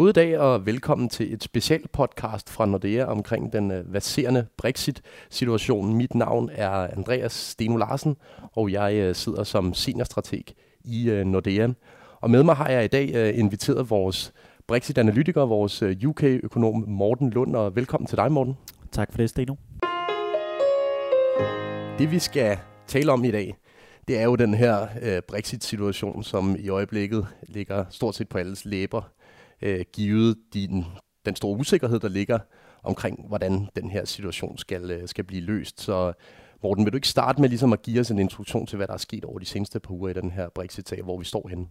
God dag og velkommen til et specielt podcast fra Nordea omkring den uh, verserende Brexit-situation. Mit navn er Andreas Steno Larsen, og jeg uh, sidder som seniorstrateg i uh, Nordea. Og med mig har jeg i dag uh, inviteret vores Brexit-analytiker, vores uh, UK-økonom Morten Lund, og velkommen til dig, Morten. Tak for det, Steno. Det vi skal tale om i dag, det er jo den her uh, Brexit-situation, som i øjeblikket ligger stort set på alles læber øh, givet din, den store usikkerhed, der ligger omkring, hvordan den her situation skal, øh, skal blive løst. Så Morten, vil du ikke starte med ligesom at give os en introduktion til, hvad der er sket over de seneste par uger i den her Brexit-sag, hvor vi står henne?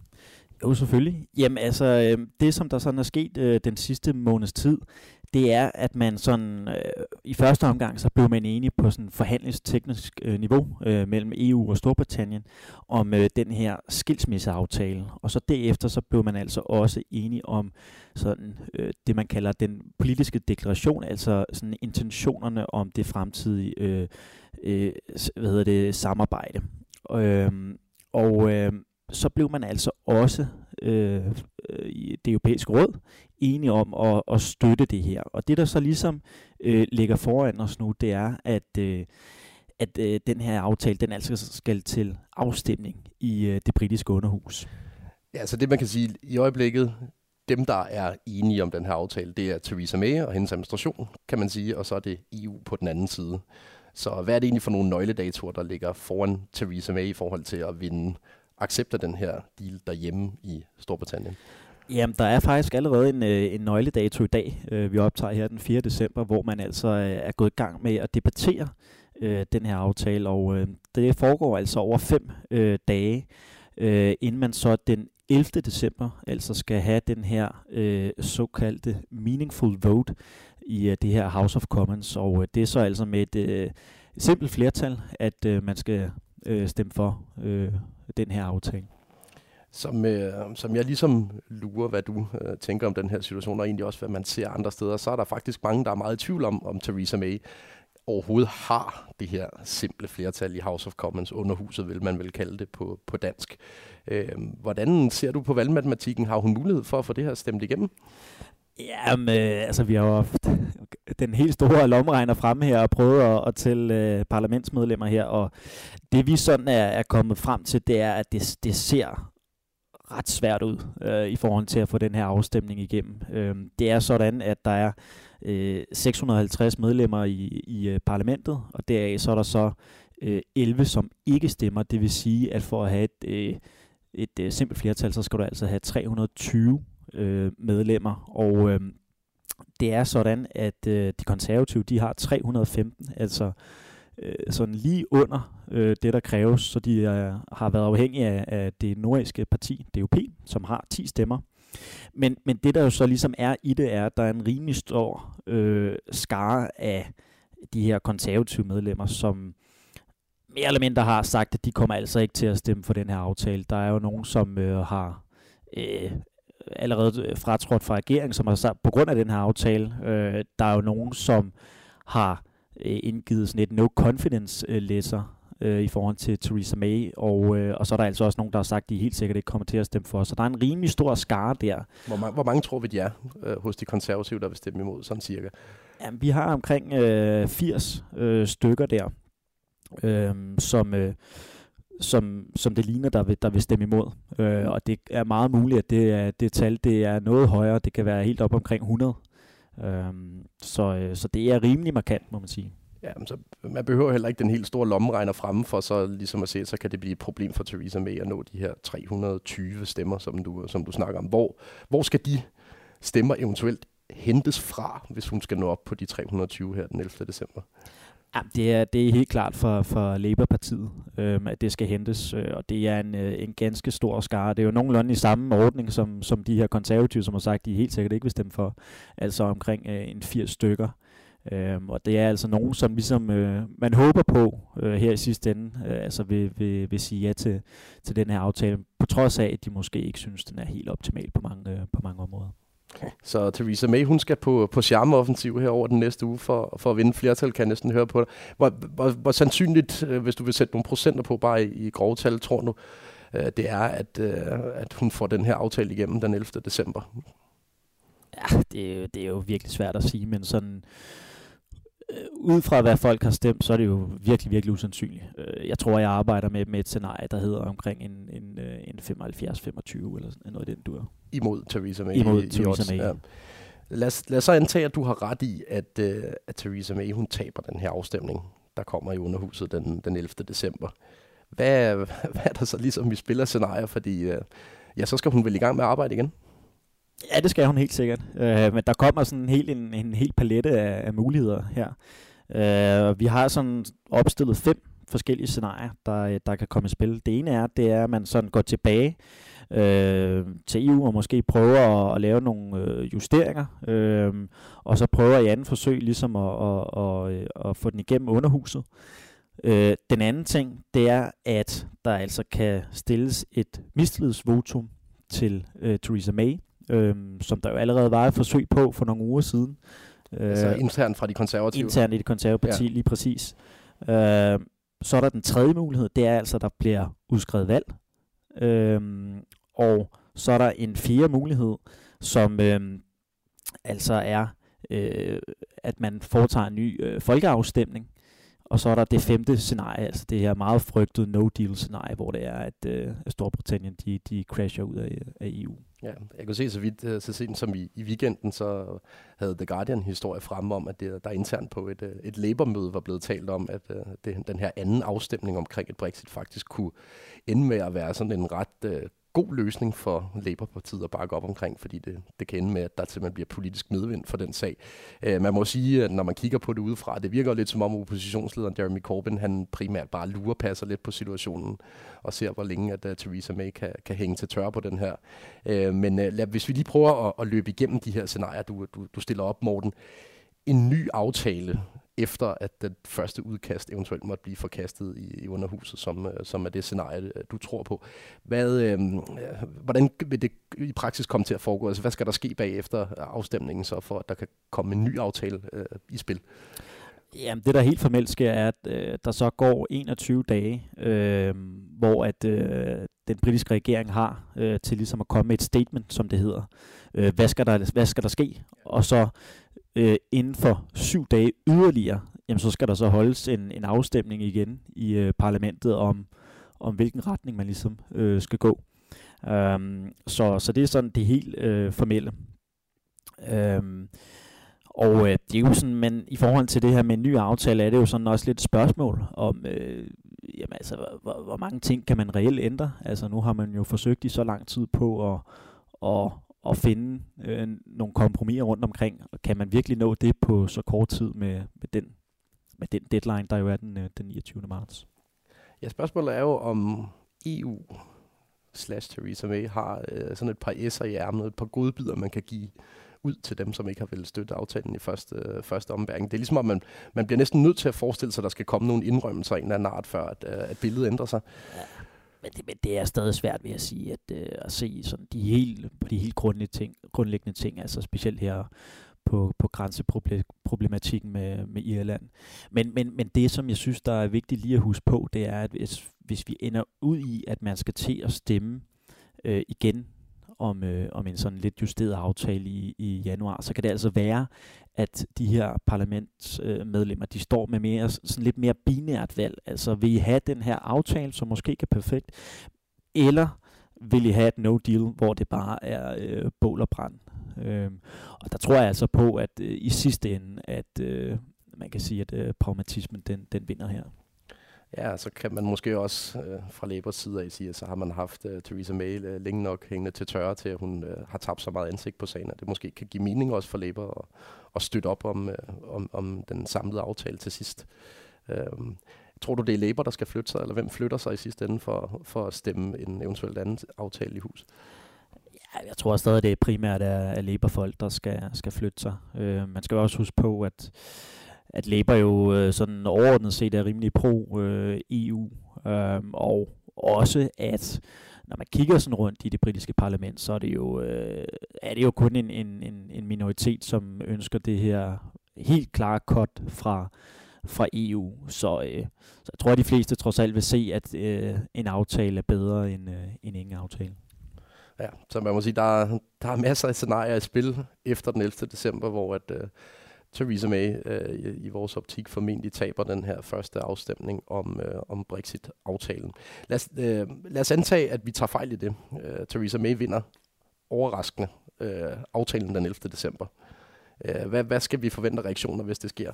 Jo, selvfølgelig. Jamen altså, øh, det som der sådan er sket øh, den sidste måneds tid, det er, at man sådan øh, i første omgang, så blev man enige på sådan forhandlingsteknisk øh, niveau øh, mellem EU og Storbritannien om øh, den her skilsmisseaftale. Og så derefter så blev man altså også enige om sådan øh, det, man kalder den politiske deklaration, altså sådan intentionerne om det fremtidige øh, øh, hvad hedder det, samarbejde. Øh, og øh, så blev man altså også øh, øh det europæiske råd enige om at, at støtte det her. Og det, der så ligesom øh, ligger foran os nu, det er, at, øh, at øh, den her aftale, den altså skal til afstemning i øh, det britiske underhus. Ja, så det man kan sige i øjeblikket, dem der er enige om den her aftale, det er Theresa May og hendes administration, kan man sige, og så er det EU på den anden side. Så hvad er det egentlig for nogle nøgledatoer, der ligger foran Theresa May i forhold til at vinde accepter den her deal derhjemme i Storbritannien? Jamen, der er faktisk allerede en, øh, en nøgledato i dag, øh, vi optager her den 4. december, hvor man altså øh, er gået i gang med at debattere øh, den her aftale, og øh, det foregår altså over fem øh, dage, øh, inden man så den 11. december altså skal have den her øh, såkaldte meaningful vote i øh, det her House of Commons, og øh, det er så altså med et øh, simpelt flertal, at øh, man skal øh, stemme for øh, den her aftale. Som, øh, som jeg ligesom lurer, hvad du øh, tænker om den her situation, og egentlig også, hvad man ser andre steder, så er der faktisk mange, der er meget i tvivl om, om Theresa May overhovedet har det her simple flertal i House of Commons underhuset, vil man vel kalde det på, på dansk. Øh, hvordan ser du på valgmatematikken? Har hun mulighed for at få det her stemt igennem? Jamen, øh, altså vi har jo haft den helt store lomregner frem her og prøvet at, at tælle øh, parlamentsmedlemmer her, og det vi sådan er, er kommet frem til, det er, at det, det ser ret svært ud øh, i forhold til at få den her afstemning igennem. Øh, det er sådan, at der er øh, 650 medlemmer i, i øh, parlamentet, og deraf så er der så øh, 11, som ikke stemmer. Det vil sige, at for at have et, øh, et øh, simpelt flertal, så skal du altså have 320 øh, medlemmer, og øh, det er sådan, at øh, de konservative, de har 315, altså øh, sådan lige under øh, det, der kræves, så de øh, har været afhængige af, af det nordiske parti, DUP, som har 10 stemmer. Men, men det, der jo så ligesom er i det, er, at der er en rimelig stor øh, skare af de her konservative medlemmer, som mere eller mindre har sagt, at de kommer altså ikke til at stemme for den her aftale. Der er jo nogen, som øh, har øh, allerede fratrådt fra regeringen, som har sagt, på grund af den her aftale, øh, der er jo nogen, som har øh, indgivet sådan et no confidence øh, øh, i forhold til Theresa May, og, øh, og så er der altså også nogen, der har sagt, at de helt sikkert ikke kommer til at stemme for. Så der er en rimelig stor skare der. Hvor, mange, hvor mange tror vi, de er øh, hos de konservative, der vil stemme imod, sådan cirka? Jamen, vi har omkring øh, 80 øh, stykker der, øh, som... Øh, som, som det ligner, der vil, der vil stemme imod. Øh, og det er meget muligt, at det, er, det tal det er noget højere. Det kan være helt op omkring 100. Øhm, øh, så, så det er rimelig markant, må man sige. Ja, så man behøver heller ikke den helt store lommeregner fremme for så ligesom at se, så kan det blive et problem for Theresa May at nå de her 320 stemmer, som du, som du snakker om. Hvor, hvor skal de stemmer eventuelt hentes fra, hvis hun skal nå op på de 320 her den 11. december? Ja, det er, det er helt klart for, for Labour-partiet, øhm, at det skal hentes, øh, og det er en, øh, en ganske stor skare. Det er jo nogenlunde i samme ordning, som, som de her konservative, som har sagt, de helt sikkert ikke vil stemme for, altså omkring øh, en 80 stykker. Øhm, og det er altså nogen, som ligesom øh, man håber på øh, her i sidste ende, øh, altså vil, vil, vil sige ja til, til den her aftale, på trods af, at de måske ikke synes, den er helt optimal på mange, øh, på mange områder. Så Theresa May, hun skal på, på charmeoffensiv her over den næste uge for, for at vinde flertal, kan jeg næsten høre på dig. Hvor, hvor, hvor sandsynligt, øh, hvis du vil sætte nogle procenter på, bare i, i grove tal, tror du, øh, det er, at, øh, at hun får den her aftale igennem den 11. december? Ja, det, det er jo virkelig svært at sige, men sådan ud fra hvad folk har stemt, så er det jo virkelig, virkelig usandsynligt. Øh, jeg tror, jeg arbejder med, med et scenarie, der hedder omkring en, en, øh, en 75-25 eller noget i den dur. Imod Theresa May. Imod Theresa May. Ja. Lad os, lad os så antage, at du har ret i, at, at Theresa May hun taber den her afstemning, der kommer i underhuset den, den 11. december. Hvad, hvad er der så ligesom, vi spiller scenarier? Fordi ja, så skal hun vel i gang med at arbejde igen? Ja, det skal hun helt sikkert. Øh, men der kommer sådan en en, en hel palette af, af muligheder her. Øh, vi har sådan opstillet fem forskellige scenarier, der, der kan komme i spil. Det ene er, det er, at man sådan går tilbage øh, til EU og måske prøver at, at lave nogle øh, justeringer, øh, og så prøver i anden forsøg ligesom at, at, at, øh, at få den igennem underhuset. Øh, den anden ting, det er, at der altså kan stilles et mistillidsvotum til øh, Theresa May, øh, som der jo allerede var et forsøg på for nogle uger siden. Altså øh, internt fra de konservative? Internt i det konservative parti, ja. lige præcis. Øh, så er der den tredje mulighed, det er altså, at der bliver udskrevet valg. Øhm, og så er der en fjerde mulighed, som øhm, altså er, øh, at man foretager en ny øh, folkeafstemning. Og så er der det femte scenarie, altså det her meget frygtede no-deal-scenarie, hvor det er, at, øh, at Storbritannien de, de crasher ud af, af EU. Ja, jeg kunne se så vidt, øh, så sent som i, i weekenden, så havde The Guardian historie frem om, at det, der internt på et, øh, et Labour-møde var blevet talt om, at øh, det, den her anden afstemning omkring et Brexit faktisk kunne ende med at være sådan en ret uh, god løsning for Labour-partiet at bakke op omkring, fordi det, det kan ende med, at der simpelthen bliver politisk medvind for den sag. Øh, man må sige, at når man kigger på det udefra, det virker lidt som om oppositionslederen Jeremy Corbyn, han primært bare lurer passer lidt på situationen og ser, hvor længe at uh, Theresa May kan, kan hænge til tør på den her. Øh, men uh, lad, hvis vi lige prøver at, at løbe igennem de her scenarier, du, du, du stiller op, Morten. En ny aftale efter at den første udkast eventuelt måtte blive forkastet i, i underhuset, som, øh, som er det scenarie, øh, du tror på. Hvad, øhm, øh, hvordan vil det i praksis komme til at foregå? Altså, hvad skal der ske bagefter afstemningen, så for at der kan komme en ny aftale øh, i spil? Jamen, det der helt formelt sker, er, at øh, der så går 21 dage, øh, hvor at øh, den britiske regering har øh, til ligesom at komme med et statement, som det hedder. Øh, hvad, skal der, hvad skal der ske? Og så øh, inden for syv dage yderligere, jamen så skal der så holdes en, en afstemning igen i øh, parlamentet om, om hvilken retning man ligesom øh, skal gå. Um, så, så det er sådan det helt øh, formelle. Um, og øh, det er jo sådan, men i forhold til det her med en ny aftale, er det jo sådan også lidt et spørgsmål om, øh, jamen altså, hvor, hvor mange ting kan man reelt ændre? Altså nu har man jo forsøgt i så lang tid på at, at, at finde øh, nogle kompromiser rundt omkring. Og kan man virkelig nå det på så kort tid med, med, den, med den deadline, der jo er den, øh, den 29. marts? Ja, spørgsmålet er jo, om EU slash Theresa May har øh, sådan et par S'er i ærmet, et par godbidder, man kan give ud til dem, som ikke har vel støtte aftalen i første, øh, første ombæring. Det er ligesom, at man, man bliver næsten nødt til at forestille sig, at der skal komme nogle indrømmelser af en eller anden art, før at, øh, at billedet ændrer sig. Men det, men det er stadig svært ved at sige, at, øh, at se sådan de helt, på de helt grundlæggende ting, grundlæggende ting, altså specielt her på, på grænseproblematikken med, med Irland. Men, men, men det, som jeg synes, der er vigtigt lige at huske på, det er, at hvis, hvis vi ender ud i, at man skal til at stemme øh, igen om, øh, om en sådan lidt justeret aftale i, i januar, så kan det altså være, at de her parlamentsmedlemmer, øh, de står med mere, sådan lidt mere binært valg. Altså vil I have den her aftale, som måske ikke er perfekt, eller vil I have et no deal, hvor det bare er øh, bål og brand. Øh, og der tror jeg altså på, at øh, i sidste ende, at øh, man kan sige, at øh, pragmatismen den, den vinder her. Ja, så kan man måske også øh, fra Labors side af sige, at så har man haft øh, Theresa May øh, længe nok hængende til tørre til, at hun øh, har tabt så meget ansigt på sagen, at det måske kan give mening også for Labour at, at støtte op om, øh, om, om den samlede aftale til sidst. Øh, tror du, det er Labour, der skal flytte sig, eller hvem flytter sig i sidste ende for, for at stemme en eventuelt anden aftale i hus? Ja, jeg tror stadig, det er primært er, Labour-folk, der skal, skal flytte sig. Øh, man skal også huske på, at at Labour jo øh, sådan overordnet set er rimelig pro-EU, øh, øh, og også at når man kigger sådan rundt i det britiske parlament, så er det jo, øh, er det jo kun en, en, en minoritet, som ønsker det her helt klare cut fra, fra EU. Så, øh, så jeg tror, at de fleste trods alt vil se, at øh, en aftale er bedre end, øh, end ingen aftale. Ja, så man må sige, der er, der er masser af scenarier i spil efter den 11. december, hvor at, øh, Theresa May øh, i, i vores optik formentlig taber den her første afstemning om, øh, om Brexit-aftalen. Lad os, øh, lad os antage, at vi tager fejl i det. Øh, Theresa May vinder overraskende øh, aftalen den 11. december. Øh, hvad, hvad skal vi forvente reaktioner, hvis det sker?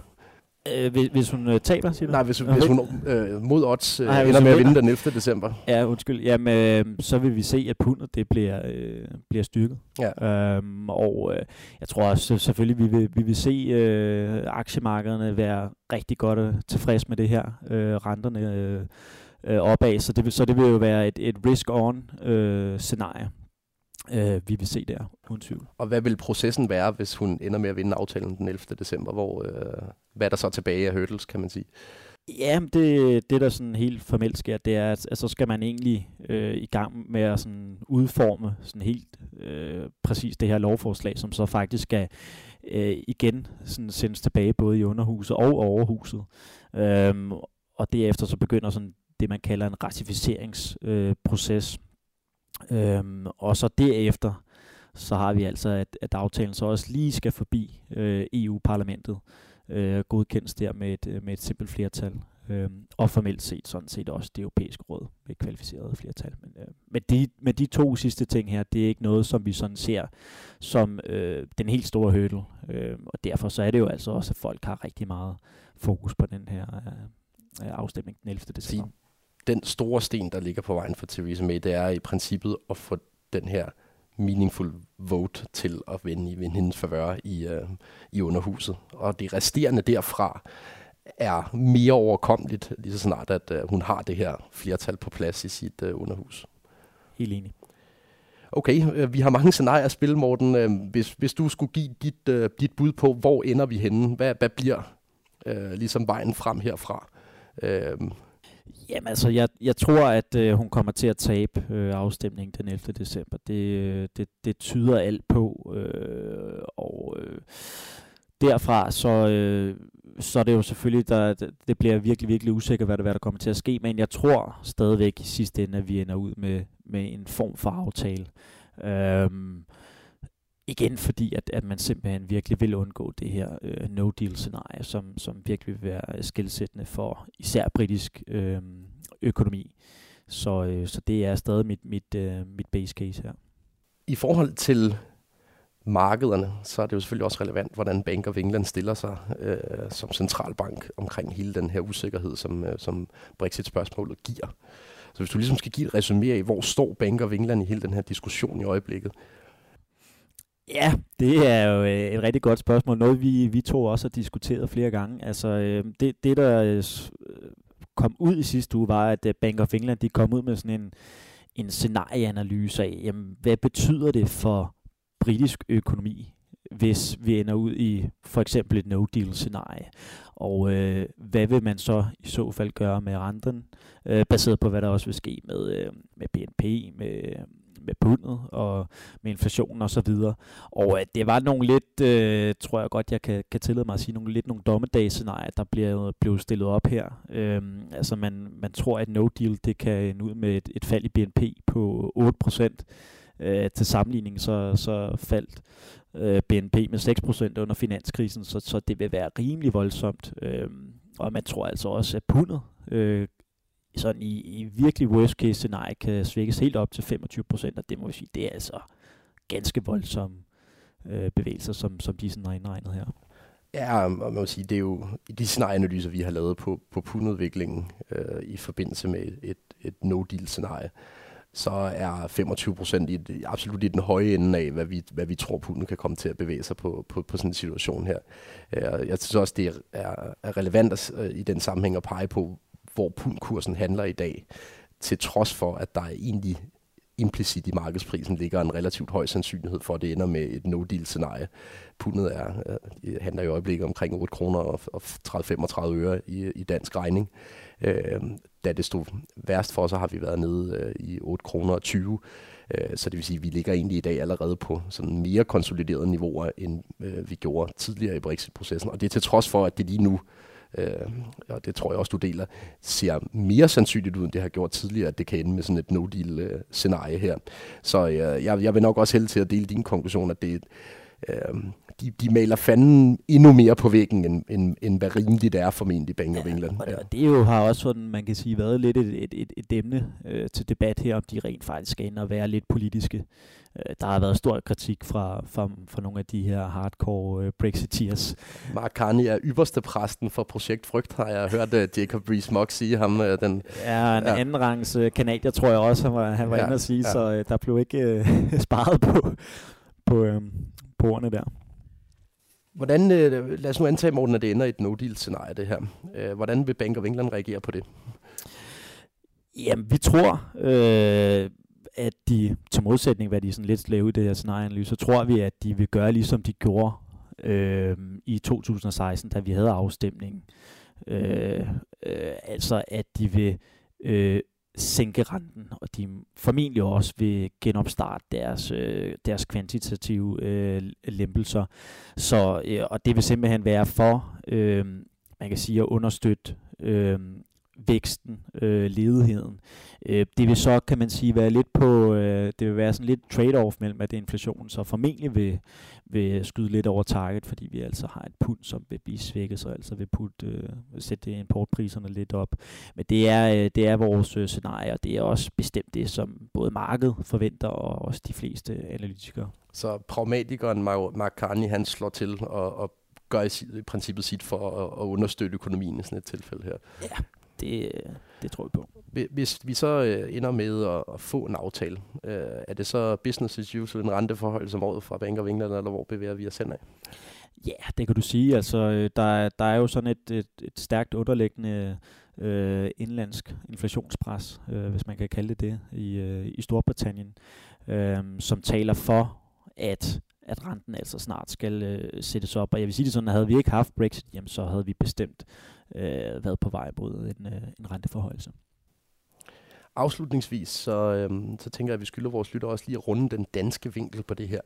Øh, hvis, hvis hun øh, taber, siger du? Nej, hvis, hvis hun øh, mod odds øh, Ej, ender med at vinde den 11. december. Ja, undskyld. Jamen, øh, så vil vi se, at pundet det bliver, øh, bliver styrket. Ja. Øhm, og øh, jeg tror også selvfølgelig, vi vil, vi vil se øh, aktiemarkederne være rigtig godt tilfreds med det her. Øh, renterne øh, øh, opad, så det, vil, så det vil jo være et, et risk-on øh, scenarie øh, vi vil se der, uden tvivl. Og hvad vil processen være, hvis hun ender med at vinde aftalen den 11. december? Hvor, øh, hvad der så tilbage af hurdles, kan man sige? Ja, det, det der sådan helt formelt sker, det er, at, at så skal man egentlig øh, i gang med at sådan udforme sådan helt øh, præcis det her lovforslag, som så faktisk skal øh, igen sådan sendes tilbage både i underhuset og overhuset. Øhm, og derefter så begynder sådan det, man kalder en ratificeringsproces. Øh, Øhm, og så derefter, så har vi altså, at, at aftalen så også lige skal forbi øh, EU-parlamentet, øh, godkendes der med et, øh, med et simpelt flertal. Øh, og formelt set sådan set også det europæiske råd med kvalificeret flertal. Men, øh, men, de, men de to sidste ting her, det er ikke noget, som vi sådan ser som øh, den helt store hurdle. Øh, og derfor så er det jo altså også, at folk har rigtig meget fokus på den her øh, afstemning den 11. december den store sten, der ligger på vejen for Theresa May, det er i princippet at få den her meaningful vote til at vinde, vinde hendes favør i, uh, i underhuset. Og det resterende derfra er mere overkommeligt, lige så snart, at uh, hun har det her flertal på plads i sit uh, underhus. Helt enig. Okay, uh, vi har mange scenarier at spille, Morten. Uh, hvis, hvis du skulle give dit, uh, dit bud på, hvor ender vi henne? Hvad, hvad bliver uh, ligesom vejen frem herfra? Uh, Jamen altså, jeg, jeg tror, at øh, hun kommer til at tabe øh, afstemningen den 11. december. Det, øh, det, det tyder alt på. Øh, og øh, derfra, så, øh, så er det jo selvfølgelig, der, det bliver virkelig, virkelig usikkert, hvad der, hvad der kommer til at ske. Men jeg tror stadigvæk i sidste ende, at vi ender ud med, med en form for aftale. Øh, igen fordi, at, at man simpelthen virkelig vil undgå det her øh, no-deal-scenarie, som, som virkelig vil være øh, skilsættende for især britisk øh, økonomi. Så, øh, så det er stadig mit, mit, øh, mit base case her. I forhold til markederne, så er det jo selvfølgelig også relevant, hvordan Bank of England stiller sig øh, som centralbank omkring hele den her usikkerhed, som, øh, som Brexit-spørgsmålet giver. Så hvis du ligesom skal give et resumé af, hvor står Bank of England i hele den her diskussion i øjeblikket, Ja, det er jo øh, et rigtig godt spørgsmål. Noget, vi, vi to også har diskuteret flere gange. Altså, øh, det, det, der øh, øh, kom ud i sidste uge, var, at Bank of England de kom ud med sådan en, en scenarieanalyse af, jamen, hvad betyder det for britisk økonomi, hvis vi ender ud i for eksempel et no-deal-scenarie. Og øh, hvad vil man så i så fald gøre med renten, øh, baseret på hvad der også vil ske med, øh, med BNP, med med pundet og med inflationen og så videre. Og øh, det var nogle lidt, øh, tror jeg godt, jeg kan, kan tillade mig at sige, nogle lidt nogle dommedagsscenarier, der bliver blevet stillet op her. Øhm, altså man, man tror, at no deal, det kan nå ud med et, et fald i BNP på 8%. Øh, til sammenligning så, så faldt øh, BNP med 6% under finanskrisen, så, så det vil være rimelig voldsomt. Øh, og man tror altså også, at pundet øh, sådan i, i virkelig worst case scenarie kan svækkes helt op til 25 procent, og det må vi sige, det er altså ganske voldsomme øh, bevægelser, som, som de sådan har indregnet her. Ja, og man må sige, det er jo de scenarieanalyser, vi har lavet på, på pundudviklingen øh, i forbindelse med et, et no-deal-scenarie, så er 25 procent absolut i den høje ende af, hvad vi, hvad vi tror, pundet kan komme til at bevæge sig på, på, på sådan en situation her. Øh, jeg synes også, det er, er relevant at, øh, i den sammenhæng at pege på, hvor pundkursen handler i dag, til trods for, at der egentlig implicit i markedsprisen ligger en relativt høj sandsynlighed for, at det ender med et no-deal-scenarie. Pundet er, øh, handler i øjeblikket omkring 8 kroner og, og 30-35 øre i, i dansk regning. Øh, da det stod værst for, så har vi været nede øh, i 8 kroner og 20. Øh, så det vil sige, at vi ligger egentlig i dag allerede på sådan mere konsoliderede niveauer, end øh, vi gjorde tidligere i Brexit-processen. Og det er til trods for, at det lige nu øh, øh, og det tror jeg også, du deler, ser mere sandsynligt ud, end det har gjort tidligere, at det kan ende med sådan et no-deal-scenarie øh, her. Så øh, jeg, jeg vil nok også hælde til at dele din konklusion, at det øh, de, de maler fanden endnu mere på væggen, end, end, end hvad rimeligt er formentlig Bank of England. Ja, og det jo har også sådan, man kan sige, været lidt et, et, et, et emne øh, til debat her, om de rent faktisk skal ind og være lidt politiske. Øh, der har været stor kritik fra, fra, fra nogle af de her hardcore øh, Brexiteers. Mark Carney er ypperste præsten for Projekt Frygt, har jeg hørt uh, Jacob Rees-Mogg sige ham. Uh, den, ja, en ja. anden rangs uh, kanadier, tror jeg også, han var, han var ja, inde at sige, ja. så uh, der blev ikke uh, sparet på, på, uh, på ordene der. Hvordan, øh, lad os nu antage, Morten, at det ender i et no-deal-scenarie, det her. Øh, hvordan vil Bank of England reagere på det? Jamen, vi tror, øh, at de, til modsætning hvad de sådan lidt lave i det her scenarieanalyse, så tror vi, at de vil gøre ligesom de gjorde øh, i 2016, da vi havde afstemningen. Øh, øh, altså, at de vil øh, sænke renten, og de formentlig også vil genopstarte deres, øh, deres kvantitative øh, lempelser. Så, øh, og det vil simpelthen være for, øh, man kan sige, at understøtte øh, væksten, øh, ledigheden. Øh, det vil så, kan man sige, være lidt på, øh, det vil være sådan lidt trade-off mellem, at det er inflation, så formentlig vil, vil skyde lidt over target, fordi vi altså har et pund, som vil blive svækket, så altså vil putte, øh, sætte importpriserne lidt op. Men det er, øh, det er vores øh, scenarie, og det er også bestemt det, som både markedet forventer, og også de fleste analytikere. Så pragmatikeren Mark Carney, han slår til og, og gør i, i princippet sit for at, at understøtte økonomien i sådan et tilfælde her. Ja, det, det tror jeg på. Hvis vi så øh, ender med at, at få en aftale, øh, er det så business as usual, en renteforhold som året fra Bank of England, eller hvor bevæger vi os hen af? Ja, det kan du sige. Altså, øh, der, der er jo sådan et, et, et stærkt underliggende øh, indlandsk inflationspres, øh, hvis man kan kalde det det, i, øh, i Storbritannien, øh, som taler for, at at renten altså snart skal øh, sættes op. Og jeg vil sige det sådan, at havde vi ikke haft Brexit, jamen, så havde vi bestemt øh, været på vej mod en, øh, en renteforhøjelse. Afslutningsvis, så, øh, så tænker jeg, at vi skylder vores lytter også lige at runde den danske vinkel på det her.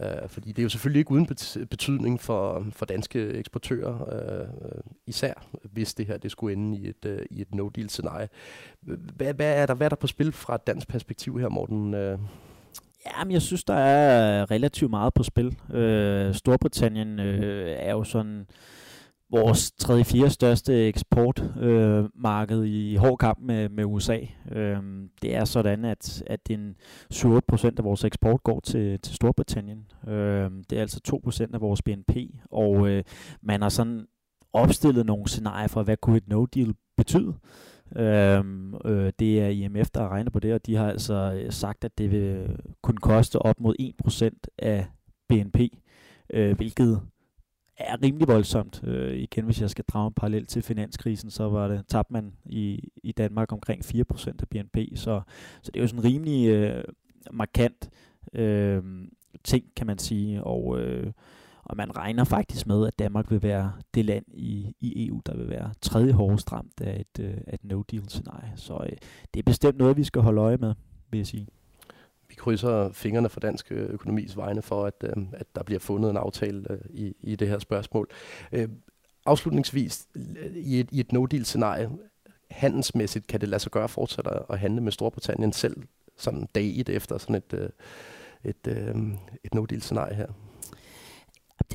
Uh, fordi det er jo selvfølgelig ikke uden betydning for, for danske eksportører, uh, især hvis det her det skulle ende i et, uh, i et no-deal-scenarie. Hvad, hvad, er der, hvad er der på spil fra et dansk perspektiv her, Morten? Uh? Jamen, jeg synes, der er relativt meget på spil. Uh, Storbritannien uh, er jo sådan vores tredje fjerde største eksportmarked øh, i hård kamp med, med USA. Øh, det er sådan, at, at en 7-8% af vores eksport går til, til Storbritannien. Øh, det er altså 2% af vores BNP, og øh, man har sådan opstillet nogle scenarier for, hvad kunne et no-deal betyde. Øhm, øh, det er IMF, der regner på det, og de har altså øh, sagt, at det vil kunne koste op mod 1% af BNP, øh, hvilket er rimelig voldsomt. Øh, igen, hvis jeg skal drage en parallel til finanskrisen, så var det tabte man i, i Danmark omkring 4% af BNP. Så, så det er jo sådan en rimelig øh, markant øh, ting, kan man sige. Og, øh, og man regner faktisk med, at Danmark vil være det land i, i EU, der vil være tredje hårdest ramt af et, øh, et no-deal-scenarie. Så øh, det er bestemt noget, vi skal holde øje med, vil jeg sige vi krydser fingrene for dansk øh, økonomis vegne for, at, øh, at der bliver fundet en aftale øh, i, i det her spørgsmål. Øh, afslutningsvis, øh, i et, i et no-deal-scenarie, handelsmæssigt kan det lade sig gøre fortsat at handle med Storbritannien selv, sådan dag et efter sådan et, øh, et, et, et no-deal-scenarie her?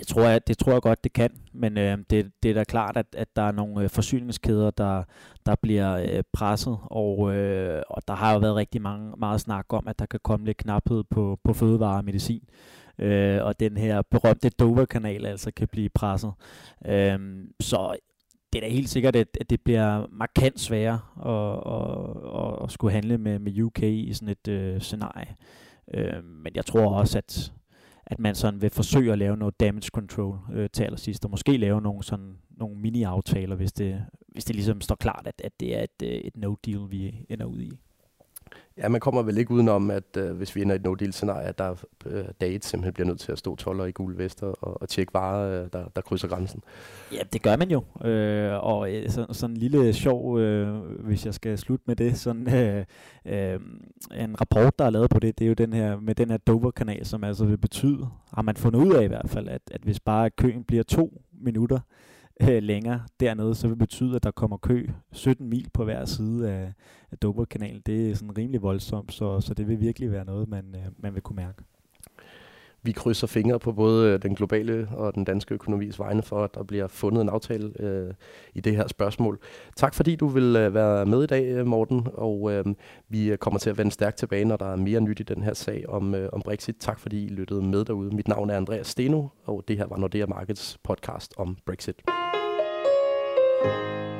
Det tror jeg, det tror jeg godt, det kan, men øh, det, det er da klart, at, at der er nogle øh, forsyningskæder, der, der bliver øh, presset, og, øh, og der har jo været rigtig mange, meget snak om, at der kan komme lidt knaphed på, på fødevare og medicin, øh, og den her berømte Dover-kanal altså kan blive presset. Øh, så det er da helt sikkert, at, at det bliver markant sværere at, at, at, at skulle handle med, med UK i sådan et øh, scenarie. Øh, men jeg tror også, at at man sådan vil forsøge at lave noget damage control øh, til allersidst, og måske lave nogle, sådan, nogle mini-aftaler, hvis det, hvis det ligesom står klart, at, at det er et, øh, et no-deal, vi ender ud i. Ja, man kommer vel ikke udenom, at øh, hvis vi ender i et no-deal-scenarie, at der øh, date simpelthen bliver nødt til at stå toller i gule vester og, og tjekke varer, øh, der, der krydser grænsen. Ja, det gør man jo. Øh, og øh, så, sådan en lille sjov, øh, hvis jeg skal slutte med det, sådan øh, øh, en rapport, der er lavet på det, det er jo den her med den her Dover-kanal, som altså vil betyde, har man fundet ud af i hvert fald, at, at hvis bare køen bliver to minutter, øh, Øh, længere dernede, så vil det betyde, at der kommer kø 17 mil på hver side af, af Doberkanalen. Det er sådan rimelig voldsomt, så, så det vil virkelig være noget, man, øh, man vil kunne mærke. Vi krydser fingre på både øh, den globale og den danske økonomis vegne for, at der bliver fundet en aftale øh, i det her spørgsmål. Tak fordi du vil øh, være med i dag, øh, Morten, og øh, vi øh, kommer til at vende stærkt tilbage, når der er mere nyt i den her sag om, øh, om Brexit. Tak fordi I lyttede med derude. Mit navn er Andreas Steno, og det her var Nordea Markets podcast om Brexit. thank you